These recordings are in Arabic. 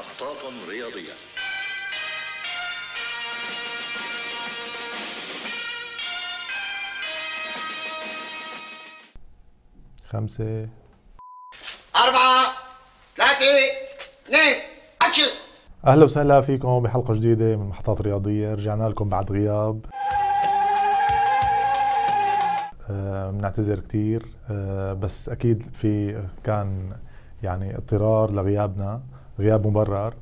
محطات رياضية. خمسة. أربعة. ثلاثة. اثنين. أكشن. أهلا وسهلا فيكم بحلقة جديدة من محطات رياضية. رجعنا لكم بعد غياب. آه، بنعتذر كثير آه، بس أكيد في كان يعني اضطرار لغيابنا. غياب مبرر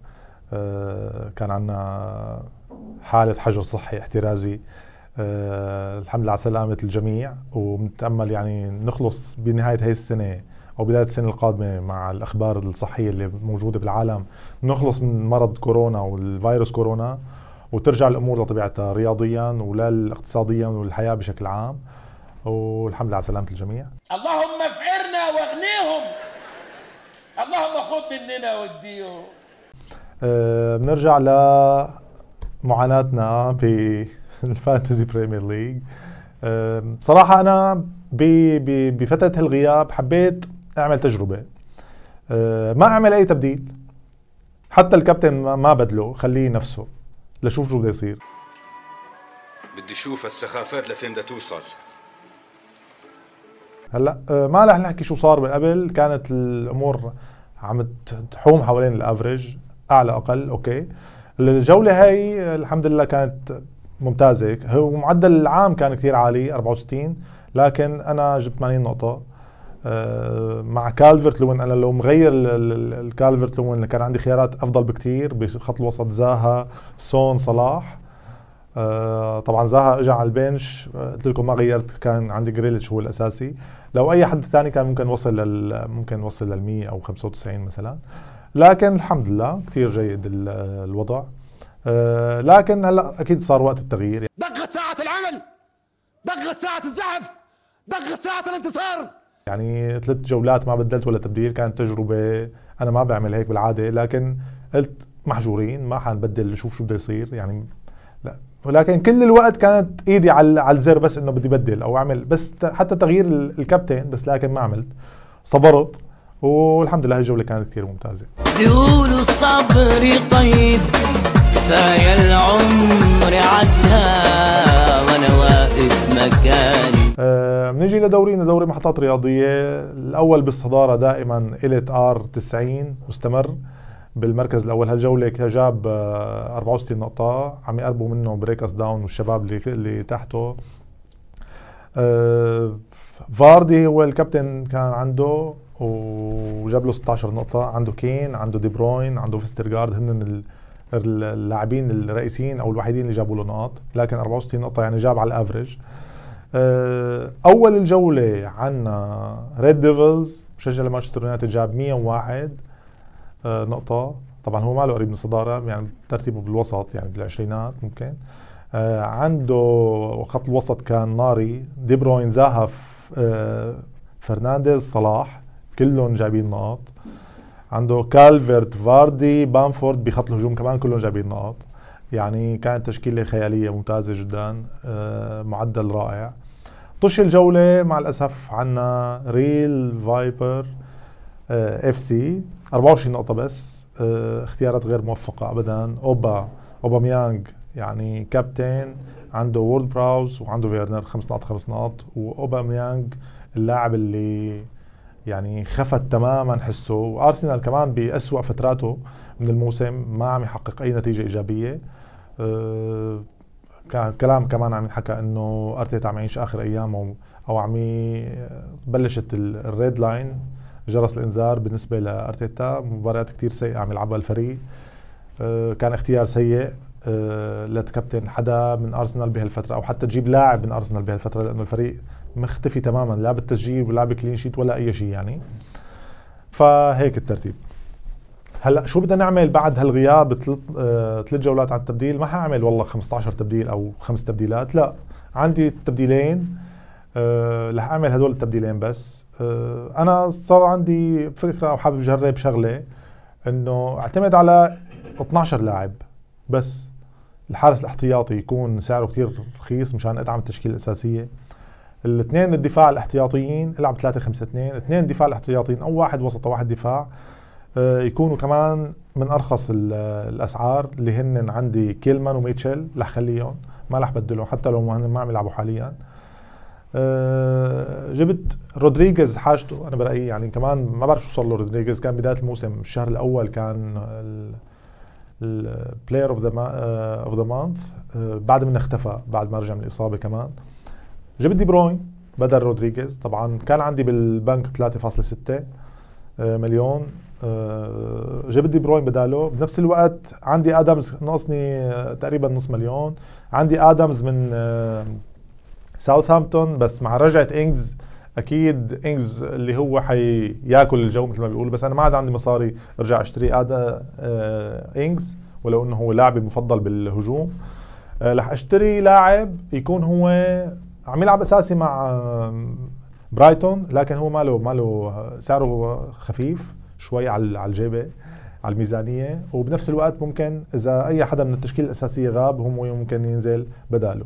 آه، كان عندنا حالة حجر صحي احترازي آه، الحمد لله على سلامة الجميع وبنتأمل يعني نخلص بنهاية هاي السنة أو بداية السنة القادمة مع الأخبار الصحية اللي موجودة بالعالم. نخلص من مرض كورونا والفيروس كورونا وترجع الأمور لطبيعتها رياضيا ولا اقتصاديا والحياة بشكل عام. والحمد لله على سلامة الجميع. اللهم اللهم خذ مننا واديهم آه، بنرجع لمعاناتنا بال Fantasy Premier League. آه، بصراحة أنا ب- ب- بفترة الغياب حبيت أعمل تجربة. آه، ما أعمل أي تبديل. حتى الكابتن ما- ما بدله خليه نفسه لشوف شو بده يصير. بدي أشوف السخافات لفين بدها توصل. هلأ آه، ما رح نحكي شو صار من قبل. كانت الأمور عم تحوم حوالين ال average أعلى أقل أوكي. الجولة هاي الحمد لله كانت ممتازة هو معدل العام كان كثير عالي 64 لكن أنا جبت 80 نقطة. آه، مع كالفرت لوين أنا لو مغير ال- ال- الكالفرت لوين كان عندي خيارات أفضل بكثير بخط الوسط زاها سون صلاح. طبعا زاها اجى على ال bench آه، قلت لكم ما غيرت كان عندي جريليتش هو الأساسي. لو أي حد ثاني كان ممكن وصل لل ممكن وصل لل 100 أو 95 مثلا. لكن الحمد لله كثير جيد ال- الوضع. آه، لكن هلأ أكيد صار وقت التغيير. دقت ساعة العمل! دقت ساعة الزحف! دقت ساعة الانتصار! يعني ثلاث جولات ما بدلت ولا تبديل كانت تجربة. أنا ما بعمل هيك بالعادة لكن قلت محجورين ما حنبدل نشوف شو بده يصير. يعني ولكن كل الوقت كانت ايدي على على الزر بس انه بدي بدل أو اعمل بس حتى تغيير ال- الكابتن بس لكن ما عملت. صبرت والحمد لله الجولة كانت كثير ممتازة. بيقولوا الصبر طيب كفاية العمر عدى وأنا واقف مكاني. آه، بنيجي لدورينا دوري محطات رياضية الأول بالصدارة دائما إليت آر 90 مستمر. بالمركز الأول. هالجولة جاب آه، 64 نقطة. عم يقربوا منه بريكس داون والشباب اللي اللي تحته. آه، فاردي هو الكابتن كان عنده وجاب له 16 نقطة. عنده كين عنده دي بروين عنده فيسترغارد هن ال- ال- اللاعبين الرئيسيين أو الوحيدين اللي جابوا له نقاط. لكن 64 نقطة يعني جاب على ال average آه، أول الجولة عنا Red Devils مشجع لمانشستر يونايتد جاب 101 آه، نقطة. طبعا هو ماله قريب من الصدارة يعني ترتيبه بالوسط يعني بالعشرينات ممكن. آه، عنده خط الوسط كان ناري. دي بروين زاها ف- آه، فرنانديز صلاح كلهم جايبين نقاط. عنده كالفرت فاردي بامفورد بخط الهجوم كمان كلهم جايبين نقاط. يعني كانت تشكيلة خيالية ممتازة جدا معدل رائع. طش الجولة مع الأسف عنا ريل فايبر FC. 24 نقطة بس آه، اختيارات غير موفقة أبدا. أوبا أوباميانج يعني كابتن عنده وورد براوز وعنده فيرنر خمس نقاط خمس نقاط. وأوباميانج اللاعب اللي يعني خفت تماما حسه. وأرسنال كمان بأسوأ فتراته من الموسم ما عم يحقق أي نتيجة إيجابية. أه كلام كمان عم ينحكى إنه أرتيتا عم يعيش آخر أيامه أو عم بلشت ال- ال red line. جرس الإنذار بالنسبة لأرتيتا مباريات كتير سيئة عم يلعبها الفريق. أه كان اختيار سيء أه لتكابتن حدا من أرسنال بهالفترة أو حتى تجيب لاعب من أرسنال بهالفترة لأنه الفريق مختفي تماما لا بالتسجيل ولا ب clean sheet ولا أي شيء يعني. فهيك الترتيب. هلأ شو بدنا نعمل بعد هالغياب؟ ثلاث آه، جولات على التبديل؟ ما حأعمل والله 15 تبديل أو خمس تبديلات لا. عندي تبديلين رح أعمل هدول التبديلين بس. أنا صار عندي فكرة أو حابب أجرب شغلة إنه أعتمد على 12 لاعب بس. الحارس الاحتياطي يكون سعره كتير رخيص مشان أدعم التشكيلة الأساسية. الاثنين الدفاع الاحتياطيين ألعب 3 5 2 اثنين دفاع الاحتياطيين أو واحد وسط وواحد دفاع آه، يكونوا كمان من أرخص ال- الأسعار اللي هن عندي كيلمان وميتشل رح خليهم ما رح بدلهم حتى لو ما عم يلعبوا حاليا. أه جبت رودريغيز حاجته. أنا برأيي يعني كمان ما بعرف شو صار له. رودريغيز كان بداية الموسم الشهر الأول كان ال player of the of the month بعد ما اختفى بعد ما رجع من الإصابة كمان. جبت دي بروين بدل رودريغيز. طبعا كان عندي بالبنك 3.6 آه، مليون. آه، جبت دي بروين بداله. بنفس الوقت عندي آدمز ناقصني آه، تقريبا نص مليون. عندي آدمز من آه، ساوثهامبتون بس مع رجعة إنجز أكيد إنجز اللي هو حياكل الجو مثل ما بيقولوا. بس أنا ما عاد عندي مصاري أرجع أشتري ادا آه، إنجز ولو إنه هو لاعبي المفضل بالهجوم. آه، رح أشتري لاعب يكون هو عم يلعب أساسي مع برايتون لكن هو ماله ماله سعره خفيف شوي على على الجيبة على الميزانية. وبنفس الوقت ممكن إذا أي حدا من التشكيلة الأساسية غاب هو ممكن ينزل بداله.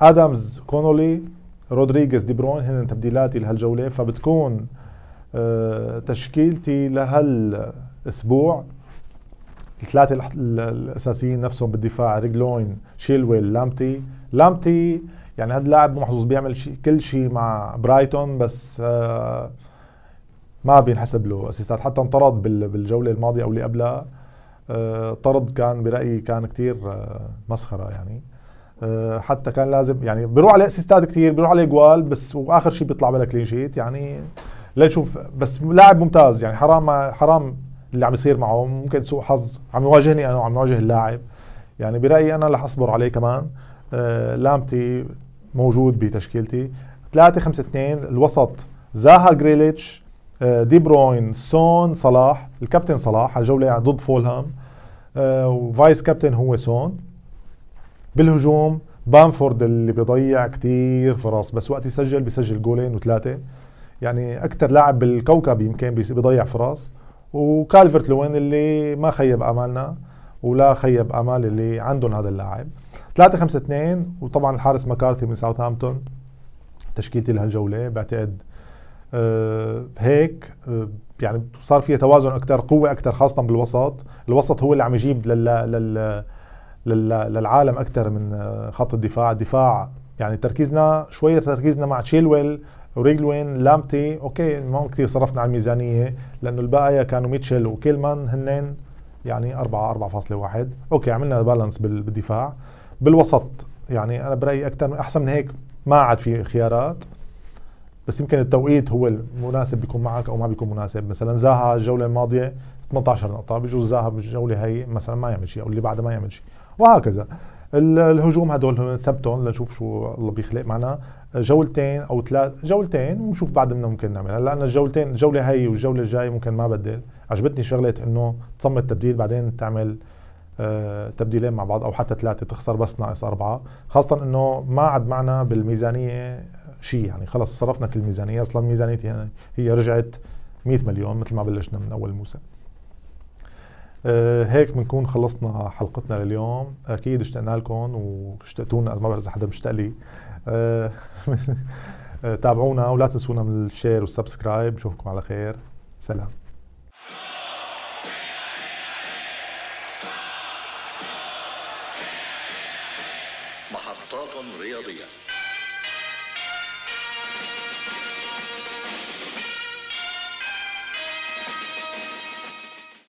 ادمز كونولي رودريغيز دي بروين هن تبديلاتي لهالجوله فبتكون آه، تشكيلتي لهالاسبوع الثلاثة الأساسيين نفسهم بالدفاع ريجلوين شيلويل لامتي. لامتي يعني هذا اللاعب محظوظ بيعمل شي كل شيء مع برايتون بس آه ما بينحسب له أسيستات. حتى انطرد بال- بالجولة الماضية أو اللي قبلها آه طرد كان برأيي كان كتير آه مسخرة يعني. حتى كان لازم يعني بيروح عليه أسيستات كتير بيروح عليه جوال بس وآخر شيء بيطلع بلا كلين شيت يعني لنشوف. بس لاعب ممتاز يعني حرام حرام اللي عم يصير معه. ممكن سوء حظ. عم يواجهني أنا وعم يواجه اللاعب. يعني برأيي أنا رح أصبر عليه كمان. آه لامتي موجود بتشكيلتي. 3 5 2 الوسط زاها جريليتش آه دي بروين سون صلاح الكابتن صلاح هالجوله ضد فولهام. آه و vice captain هو سون. بالهجوم بامفورد اللي بيضيع كتير فرص بس وقت يسجل بيسجل جولين وثلاثة. يعني أكثر لاعب بالكوكب يمكن بيضيع فرص وكالفرت لوين اللي ما خيب أمالنا ولا خيب أمال اللي عندهم هذا اللاعب. 3 5 2 وطبعا الحارس مكارثي من ساوثهامبتون. تشكيلتي لهالجولة بعتقد آه هيك. آه يعني صار فيها توازن أكثر قوة أكثر خاصة بالوسط. الوسط هو اللي عم يجيب لل لل- للعالم أكثر من خط الدفاع. الدفاع يعني تركيزنا شوية تركيزنا مع تشيلويل وريجلوين لامتي okay ما كثير صرفنا على الميزانية لأنه البقايا كانوا ميتشل وكيلمان هنين يعني 4 4.1 okay عملنا balance بال- بالدفاع. بالوسط يعني أنا برأيي أكثر أحسن من هيك ما عاد في خيارات. بس يمكن التوقيت هو المناسب بيكون معك أو ما بيكون مناسب. مثلا زاها الجولة الماضية 18 نقطة بجوز زاها بالجوله هي مثلا ما يعمل شيء أو اللي بعدها ما يعمل شيء. وهكذا. ال- الهجوم هدول ثبتهم لنشوف شو الله بيخلق معنا. جولتين أو ثلاث جولتين ونشوف بعد منها ممكن نعمل هلا أنا الجولتين الجولة هي والجولة الجاية ممكن ما بدل. عجبتني شغلة إنه تصمد تبديل بعدين تعمل آه، تبديلين مع بعض أو حتى ثلاثة تخسر بس ناقص أربعة. خاصة إنه ما عاد معنا بالميزانية شيء يعني. خلص صرفنا كل الميزانيه أصلا ميزانيتي يعني هي رجعت 100 مليون مثل ما بلشنا من أول الموسم آه، آه، هيك بنكون خلصنا حلقتنا لليوم. أكيد اشتقنا لكم واشتقتوا لنا ما بعرف إذا حدا مشتاق لي. آه، آه، تابعونا ولا تنسونا من ال share وال subscribe. نشوفكم على خير. سلام. محطات رياضية.